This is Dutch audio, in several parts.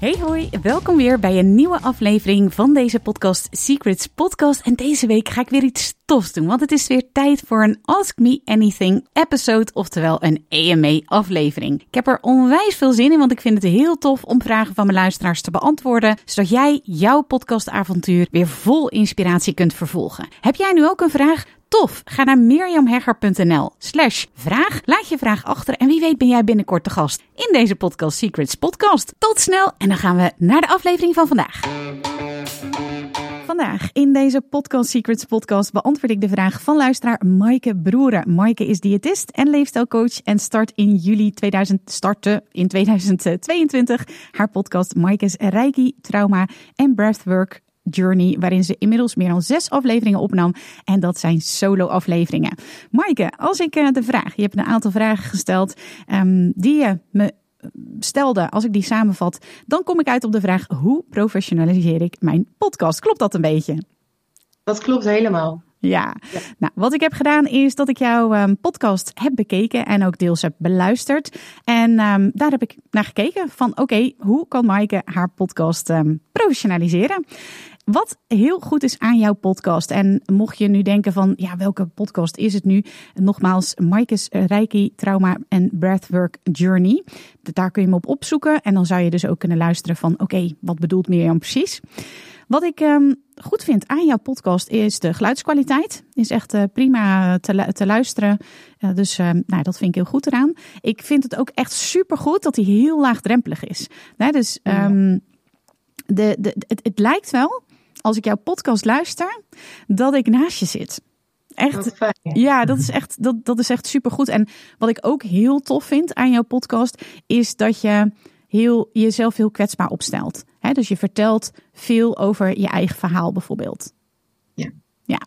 Hey hoi, welkom weer bij een nieuwe aflevering van deze podcast Secrets Podcast. En deze week ga ik weer iets tofs doen, want het is weer tijd voor een Ask Me Anything episode, oftewel een AMA aflevering. Ik heb er onwijs veel zin in, want ik vind het heel tof om vragen van mijn luisteraars te beantwoorden, zodat jij jouw podcastavontuur weer vol inspiratie kunt vervolgen. Heb jij nu ook een vraag? Tof! Ga naar mirjamhegger.nl slash vraag. Laat je vraag achter en wie weet ben jij binnenkort de gast in deze Podcast Secrets podcast. Tot snel en dan gaan we naar de aflevering van vandaag. Vandaag in deze Podcast Secrets podcast beantwoord ik de vraag van luisteraar Maaike Broeren. Maaike is diëtist en leefstijlcoach en start in juli 2000, startte in 2022 haar podcast Maaike's Reiki, Trauma en Breathwork Journey, waarin ze inmiddels meer dan zes afleveringen opnam. En dat zijn solo-afleveringen. Maaike, als ik de vraag, je hebt een aantal vragen gesteld um, die je me stelde, als ik die samenvat, dan kom ik uit op de vraag: hoe professionaliseer ik mijn podcast? Klopt dat een beetje? Dat klopt helemaal. Ja. ja. nou wat ik heb gedaan is dat ik jouw um, podcast heb bekeken en ook deels heb beluisterd. En um, daar heb ik naar gekeken van oké, okay, hoe kan Maaike haar podcast um, professionaliseren? Wat heel goed is aan jouw podcast. En mocht je nu denken van, ja, welke podcast is het nu? Nogmaals, Maaike's Reiki, Trauma en Breathwork Journey. Daar kun je me op opzoeken. En dan zou je dus ook kunnen luisteren van, oké, okay, wat bedoelt Mirjam precies? Wat ik um, goed vind aan jouw podcast is de geluidskwaliteit. Is echt uh, prima te, te luisteren. Uh, dus uh, nou, dat vind ik heel goed eraan. Ik vind het ook echt super goed dat hij heel laagdrempelig is. Nee, dus um, de, de, het, het lijkt wel als ik jouw podcast luister, dat ik naast je zit. Echt, ja, dat is echt, dat, dat is echt supergoed. En wat ik ook heel tof vind aan jouw podcast, is dat je heel, jezelf heel kwetsbaar opstelt. He, dus je vertelt veel over je eigen verhaal bijvoorbeeld. Ja.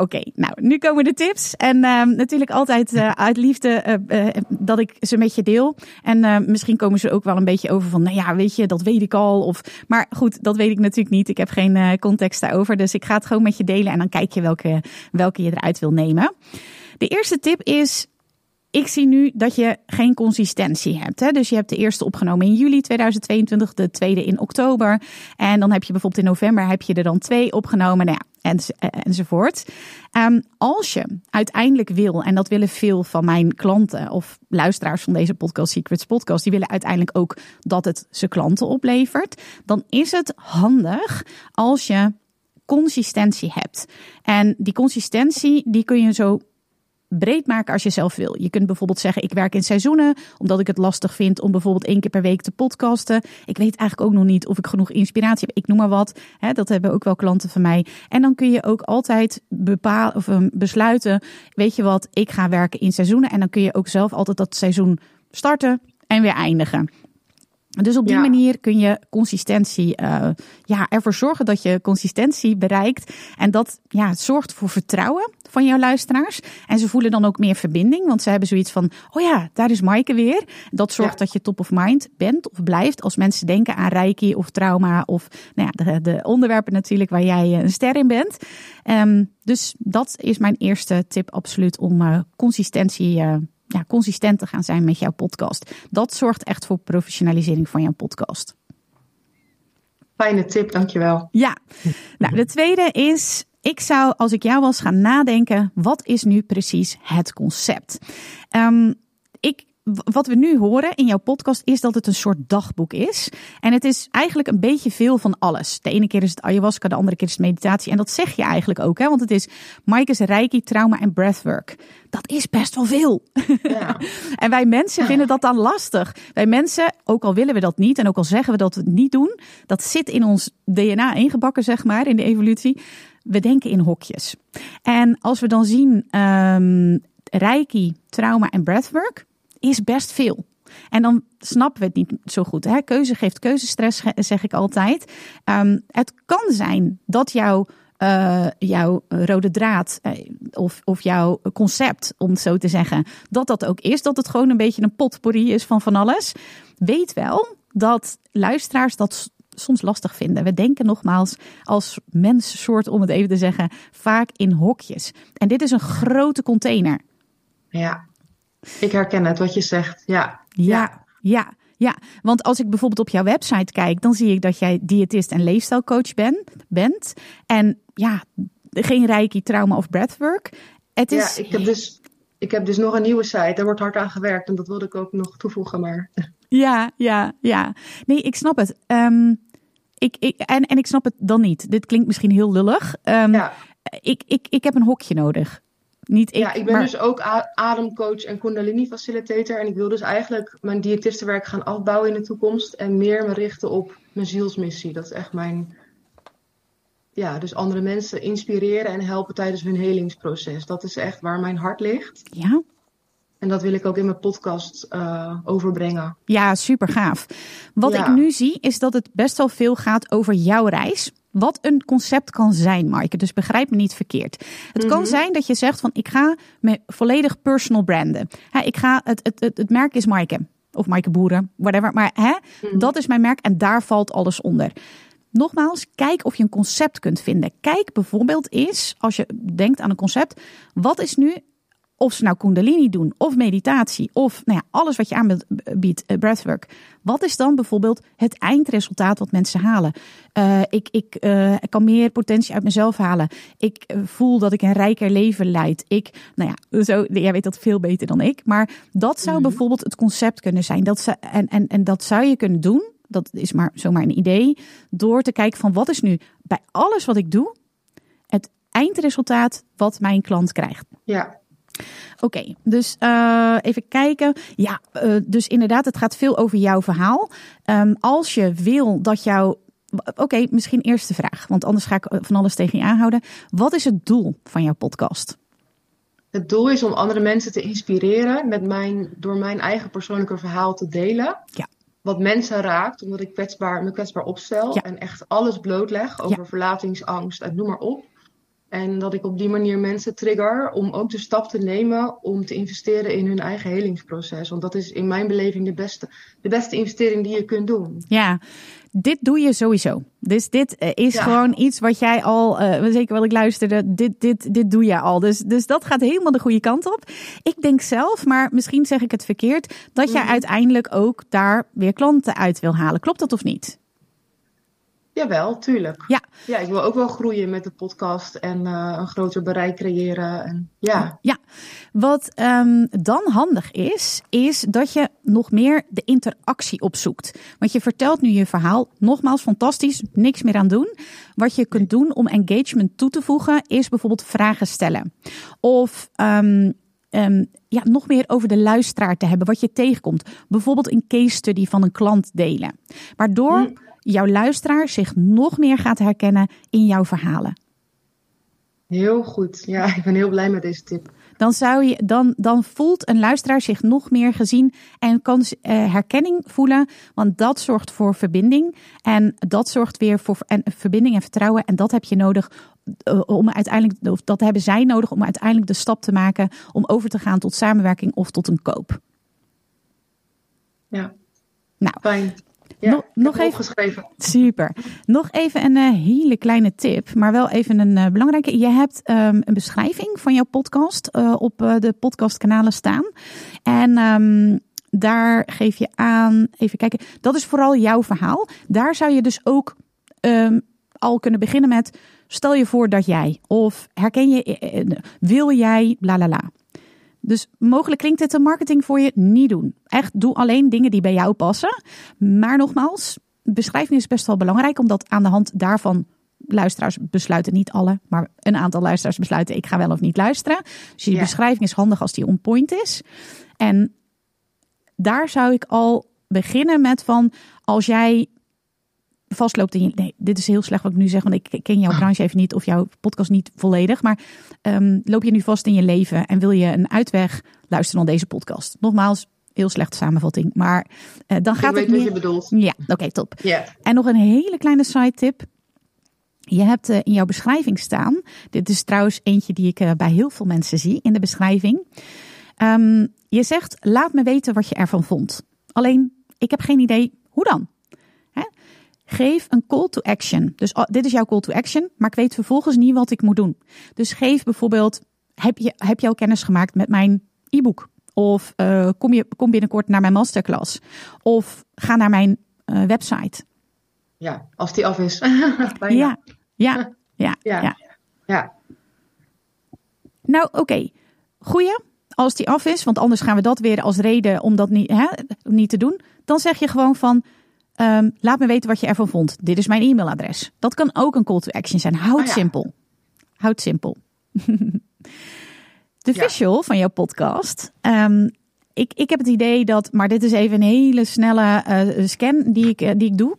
Oké. Nou, nu komen de tips. En uh, natuurlijk altijd uh, uit liefde uh, dat ik ze met je deel. En misschien komen ze ook wel een beetje over van, nou ja, weet je, dat weet ik al. Of, maar goed, dat weet ik natuurlijk niet. Ik heb geen context daarover. Dus ik ga het gewoon met je delen en dan kijk je welke, welke je eruit wil nemen. De eerste tip is, ik zie nu dat je geen consistentie hebt. Hè? Dus je hebt de eerste opgenomen in juli 2022, de tweede in oktober. En dan heb je bijvoorbeeld in november heb je er dan twee opgenomen. Nou ja, en, enzovoort. Um, als je uiteindelijk wil, en dat willen veel van mijn klanten of luisteraars van deze Podcast Secrets podcast, die willen uiteindelijk ook dat het ze klanten oplevert, dan is het handig als je consistentie hebt. En die consistentie, die kun je zo breed maken als je zelf wil. Je kunt bijvoorbeeld zeggen: ik werk in seizoenen, omdat ik het lastig vind om bijvoorbeeld één keer per week te podcasten. Ik weet eigenlijk ook nog niet of ik genoeg inspiratie heb. Ik noem maar wat. Hè, dat hebben ook wel klanten van mij. En dan kun je ook altijd bepalen of um, besluiten: weet je wat, ik ga werken in seizoenen. En dan kun je ook zelf altijd dat seizoen starten en weer eindigen. Dus op die ja. manier kun je consistentie, uh, ja, ervoor zorgen dat je consistentie bereikt. En dat ja, zorgt voor vertrouwen van jouw luisteraars. En ze voelen dan ook meer verbinding, want ze hebben zoiets van: oh ja, daar is Maaike weer. Dat zorgt ja. dat je top of mind bent of blijft als mensen denken aan reiki of trauma of nou ja, de, de onderwerpen natuurlijk waar jij een ster in bent. Um, dus dat is mijn eerste tip, absoluut, om uh, consistentie. Uh, ja, consistent te gaan zijn met jouw podcast. Dat zorgt echt voor professionalisering van jouw podcast. Fijne tip, dankjewel. Ja, nou de tweede is, ik zou als ik jou was gaan nadenken, wat is nu precies het concept? Um, ik wat we nu horen in jouw podcast is dat het een soort dagboek is. En het is eigenlijk een beetje veel van alles. De ene keer is het ayahuasca, de andere keer is het meditatie. En dat zeg je eigenlijk ook, hè? want het is Maaike's Reiki, Trauma en Breathwork. Dat is best wel veel. Ja. en wij mensen vinden dat dan lastig. Wij mensen, ook al willen we dat niet en ook al zeggen we dat we het niet doen, dat zit in ons DNA ingebakken, zeg maar, in de evolutie. We denken in hokjes. En als we dan zien um, Reiki, Trauma en Breathwork is best veel. En dan snappen we het niet zo goed. Hè? Keuze geeft keuzestress, zeg ik altijd. Um, het kan zijn dat jouw uh, jouw rode draad uh, of, of jouw concept, om het zo te zeggen, dat dat ook is. Dat het gewoon een beetje een potpourri is van van alles. Weet wel dat luisteraars dat soms lastig vinden. We denken nogmaals als mensensoort, om het even te zeggen, vaak in hokjes. En dit is een grote container. Ja, ik herken het wat je zegt. Ja, ja, ja. ja. want als ik bijvoorbeeld op jouw website kijk, dan zie ik dat jij diëtist en leefstijlcoach ben, bent. En ja, geen reiki, trauma of breathwork. Het is... Ja, ik heb, dus, ik heb dus nog een nieuwe site. Daar wordt hard aan gewerkt en dat wilde ik ook nog toevoegen. Maar... Ja, ja, ja. Nee, ik snap het. Um, ik, ik, en, en ik snap het dan niet. Dit klinkt misschien heel lullig. Um, ja. ik, ik, ik heb een hokje nodig. Niet ik, ja, ik ben dus ook ademcoach en kundalini facilitator. En ik wil dus eigenlijk mijn diëtistenwerk gaan afbouwen in de toekomst. En meer me richten op mijn zielsmissie. Dat is echt mijn... Ja, dus andere mensen inspireren en helpen tijdens hun helingsproces. Dat is echt waar mijn hart ligt. Ja. En dat wil ik ook in mijn podcast uh, overbrengen. Ja, super gaaf. Wat ik nu zie is dat het best wel veel gaat over jouw reis. Wat een concept kan zijn, Maaike. Dus begrijp me niet verkeerd. Het kan mhm. zijn dat je zegt van ik ga me volledig personal branden. ik ga, het, het, het, het merk is Maaike. Of Maaike Boeren, whatever. Maar hè, mhm. dat is mijn merk en daar valt alles onder. Nogmaals, kijk of je een concept kunt vinden. Kijk bijvoorbeeld eens, als je denkt aan een concept, wat is nu of ze nou kundalini doen, of meditatie, of nou ja, alles wat je aanbiedt, uh, breathwork. Wat is dan bijvoorbeeld het eindresultaat wat mensen halen? Uh, ik, ik, uh, ik kan meer potentie uit mezelf halen. Ik voel dat ik een rijker leven leid. Ik, nou ja, zo, jij weet dat veel beter dan ik. Maar dat zou mhm. bijvoorbeeld het concept kunnen zijn. Dat ze, en, en, en dat zou je kunnen doen. Dat is maar zomaar een idee. Door te kijken van wat is nu bij alles wat ik doe, het eindresultaat wat mijn klant krijgt. Ja, Oké, dus uh, even kijken. Ja, uh, dus inderdaad, het gaat veel over jouw verhaal. Um, als je wil dat jouw. Oké, okay, misschien eerste vraag, want anders ga ik eh, van alles tegen je aanhouden. Wat is het doel van jouw podcast? Het doel is om andere mensen te inspireren met mijn, door mijn eigen persoonlijke verhaal te delen. Ja. Wat mensen raakt, omdat ik kwetsbaar, me kwetsbaar opstel ja. en echt alles blootleg over ja. verlatingsangst en noem maar op. En dat ik op die manier mensen trigger om ook de stap te nemen om te investeren in hun eigen helingsproces. Want dat is in mijn beleving de beste, de beste investering die je kunt doen. Ja, dit doe je sowieso. Dus dit eh, is gewoon iets wat jij al, uh, zeker wat ik luisterde, dit, dit, dit doe je al. Dus, dus dat gaat helemaal de goede kant op. Ik denk zelf, maar misschien zeg ik het verkeerd, dat jij mhm. uiteindelijk ook daar weer klanten uit wil halen. Klopt dat of niet? Jawel, tuurlijk. Ja. ja, ik wil ook wel groeien met de podcast en uh, een groter bereik creëren. En, ja. ja, wat um, dan handig is, is dat je nog meer de interactie opzoekt. Want je vertelt nu je verhaal, nogmaals fantastisch, niks meer aan doen. Wat je kunt doen om engagement toe te voegen, is bijvoorbeeld vragen stellen. Of um, um, ja, nog meer over de luisteraar te hebben, wat je tegenkomt. Bijvoorbeeld een case study van een klant delen. Waardoor... Jouw luisteraar zich nog meer gaat herkennen in jouw verhalen. Heel goed. Ja, ik ben heel blij met deze tip. Dan, zou je, dan, dan voelt een luisteraar zich nog meer gezien en kan uh, herkenning voelen. Want dat zorgt voor verbinding. En dat zorgt weer voor en, verbinding en vertrouwen. En dat heb je nodig uh, om uiteindelijk, of dat hebben zij nodig om uiteindelijk de stap te maken om over te gaan tot samenwerking of tot een koop. Ja. Nou, fijn. Ja, nog, nog even geschreven. Super. Nog even een uh, hele kleine tip, maar wel even een uh, belangrijke. Je hebt um, een beschrijving van jouw podcast uh, op de podcastkanalen staan. En um, daar geef je aan, even kijken, dat is vooral jouw verhaal. Daar zou je dus ook um, al kunnen beginnen met, stel je voor dat jij, of herken je, wil jij, la la la. Dus mogelijk klinkt dit een marketing voor je niet doen. Echt, doe alleen dingen die bij jou passen. Maar nogmaals, beschrijving is best wel belangrijk, omdat aan de hand daarvan luisteraars besluiten, niet alle, maar een aantal luisteraars besluiten, ik ga wel of niet luisteren. Dus die beschrijving is handig als die on point is. En daar zou ik al beginnen met van, als jij vastloopt in je. Nee, dit is heel slecht wat ik nu zeg, want ik ken jouw branche even niet of jouw podcast niet volledig. Maar um, loop je nu vast in je leven en wil je een uitweg, luister dan deze podcast. Nogmaals, heel slechte samenvatting. Maar uh, dan gaat ik weet het meer... wat je bedoelt. Ja, oké, top. Ja. En nog een hele kleine side tip. Je hebt uh, in jouw beschrijving staan. Dit is trouwens eentje die ik uh, bij heel veel mensen zie in de beschrijving. Um, je zegt: laat me weten wat je ervan vond. Alleen, ik heb geen idee hoe dan. Geef een call to action. Dus oh, dit is jouw call to action, maar ik weet vervolgens niet wat ik moet doen. Dus geef bijvoorbeeld: heb je, heb je al kennis gemaakt met mijn e-book? Of uh, kom, je, kom binnenkort naar mijn masterclass? Of ga naar mijn uh, website. Ja, als die af is. ja, ja, ja, ja, ja. ja. Nou, oké. Okay. Goeie, als die af is, want anders gaan we dat weer als reden om dat niet, hè, niet te doen. Dan zeg je gewoon van, um, laat me weten wat je ervan vond. Dit is mijn e-mailadres. Dat kan ook een call to action zijn. Houd Oh ja. simpel. Houd simpel. De Ja. visual van jouw podcast. ehm, ik, ik heb het idee dat, maar dit is even een hele snelle eh, scan die ik, eh, die ik doe.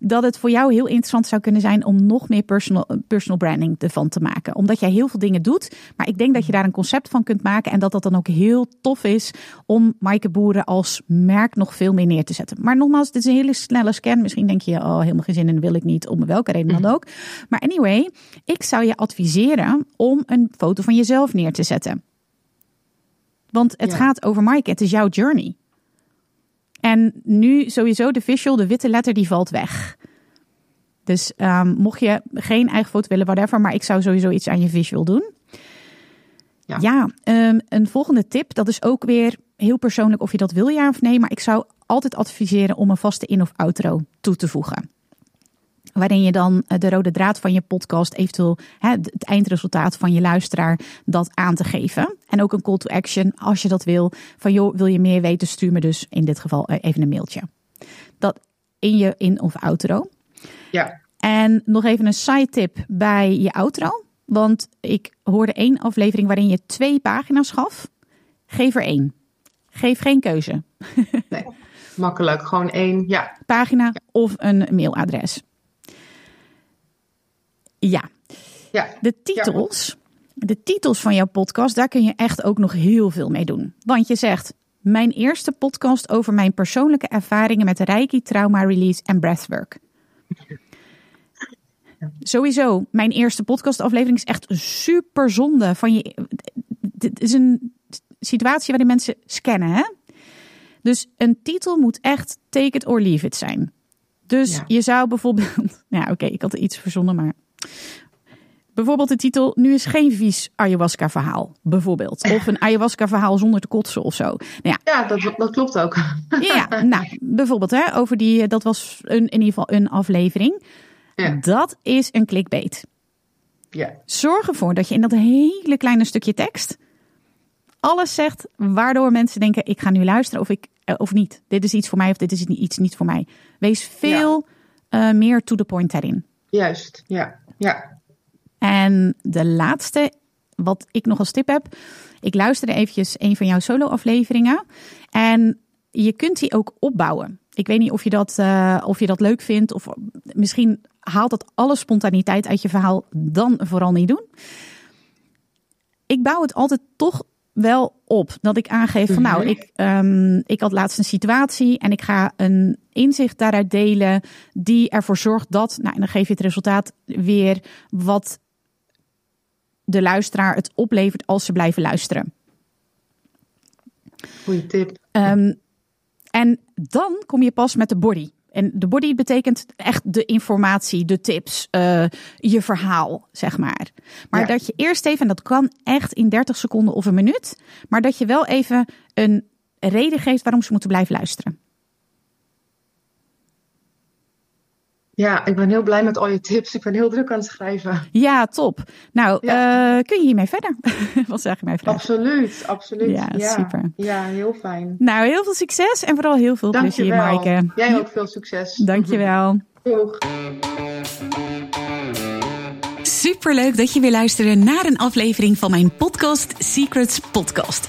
Dat het voor jou heel interessant zou kunnen zijn om nog meer personal, personal branding ervan te maken. Omdat jij heel veel dingen doet. Maar ik denk dat je daar een concept van kunt maken. En dat dat dan ook heel tof is om Maaike Boeren als merk nog veel meer neer te zetten. Maar nogmaals, dit is een hele snelle scan. Misschien denk je, oh helemaal geen zin en wil ik niet. Om welke reden dan ook. Maar anyway, ik zou je adviseren om een foto van jezelf neer te zetten. Want het Ja. gaat over Maaike. Het is jouw journey. En nu sowieso de visual, de witte letter, die valt weg. Dus um, mocht je geen eigen foto willen, whatever. Maar ik zou sowieso iets aan je visual doen. Ja. Ja, um, een volgende tip. Dat is ook weer heel persoonlijk of je dat wil ja of nee. Maar ik zou altijd adviseren om een vaste in- of outro toe te voegen. Waarin je dan de rode draad van je podcast, eventueel hè, het eindresultaat van je luisteraar, dat aan te geven. En ook een call to action als je dat wil. Van joh, wil je meer weten, stuur me dus in dit geval even een mailtje. Dat in je in- of outro. Ja. En nog even een side tip bij je outro. Want ik hoorde één aflevering waarin je twee pagina's gaf. Geef er één. Geef geen keuze. Nee. Makkelijk. Gewoon één. Ja. Pagina of een mailadres. Ja, Ja. de titels. De titels van jouw podcast, daar kun je echt ook nog heel veel mee doen. Want je zegt, mijn eerste podcast over mijn persoonlijke ervaringen met Reiki, trauma release en breathwork. Sowieso, mijn eerste podcastaflevering is echt super zonde van je. Dit is een situatie waarin mensen scannen, hè? Dus een titel moet echt take it or leave it zijn. Dus Ja. je zou bijvoorbeeld. Ja, oké, ik had er iets verzonnen, maar. Bijvoorbeeld de titel Nu is geen vies ayahuasca verhaal. Bijvoorbeeld. Of een ayahuasca verhaal zonder te kotsen of zo. Nou ja, Ja, dat, dat klopt ook. ja, nou, bijvoorbeeld hè, over die, dat was een, in ieder geval een aflevering. Ja. Dat is een clickbait. Ja. Zorg ervoor dat je in dat hele kleine stukje tekst alles zegt waardoor mensen denken: ik ga nu luisteren of ik eh, of niet. Dit is iets voor mij of dit is iets niet voor mij. Wees veel eh, meer to the point daarin. Juist. Ja. Ja. En de laatste, wat ik nog als tip heb. Ik luisterde eventjes een van jouw solo-afleveringen. En je kunt die ook opbouwen. Ik weet niet of je dat, eh, of je dat leuk vindt. Of misschien haalt dat alle spontaniteit uit je verhaal. Dan vooral niet doen. Ik bouw het altijd toch wel op. Dat ik aangeef van nou, Mhm. ik, ehm, ik had laatst een situatie. En ik ga een inzicht daaruit delen. Die ervoor zorgt dat, nou en dan geef je het resultaat weer wat de luisteraar het oplevert als ze blijven luisteren. Goeie tip. Ehm, en dan kom je pas met de body. En de body betekent echt de informatie, de tips, eh, je verhaal, zeg maar. Maar Ja. dat je eerst even, en dat kan echt in 30 seconden of een minuut, maar dat je wel even een reden geeft waarom ze moeten blijven luisteren. Ja, ik ben heel blij met al je tips. Ik ben heel druk aan het schrijven. Ja, top. Nou, Ja. eh, kun je hiermee verder? Wat zeg je mij vragen? Absoluut, absoluut. Ja, super. Ja, heel fijn. Nou, heel veel succes en vooral heel veel plezier, Dankjewel. Maaike. Jij ook veel succes. Dankjewel. Doeg. Superleuk dat je weer luisterde naar een aflevering van mijn podcast Secrets Podcast.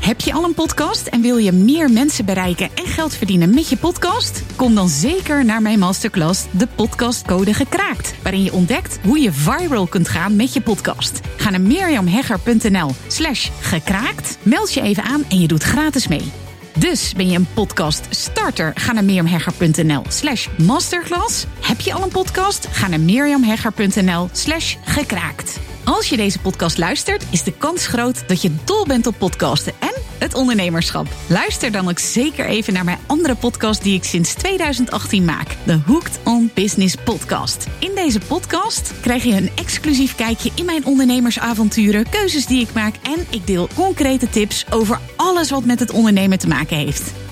Heb je al een podcast en wil je meer mensen bereiken en geld verdienen met je podcast? Kom dan zeker naar mijn masterclass De Podcastcode Gekraakt, waarin je ontdekt hoe je viral kunt gaan met je podcast. Ga naar mirjamhegger.nl slash gekraakt, meld je even aan en je doet gratis mee. Dus ben je een podcast starter? Ga naar mirjamhegger.nl slash masterclass. Heb je al een podcast? Ga naar mirjamhegger.nl slash gekraakt. Als je deze podcast luistert, is de kans groot dat je dol bent op podcasten en het ondernemerschap. Luister dan ook zeker even naar mijn andere podcast die ik sinds 2018 maak. De Hooked on Business podcast. In deze podcast krijg je een exclusief kijkje in mijn ondernemersavonturen, keuzes die ik maak en ik deel concrete tips over alles wat met het ondernemen te maken heeft.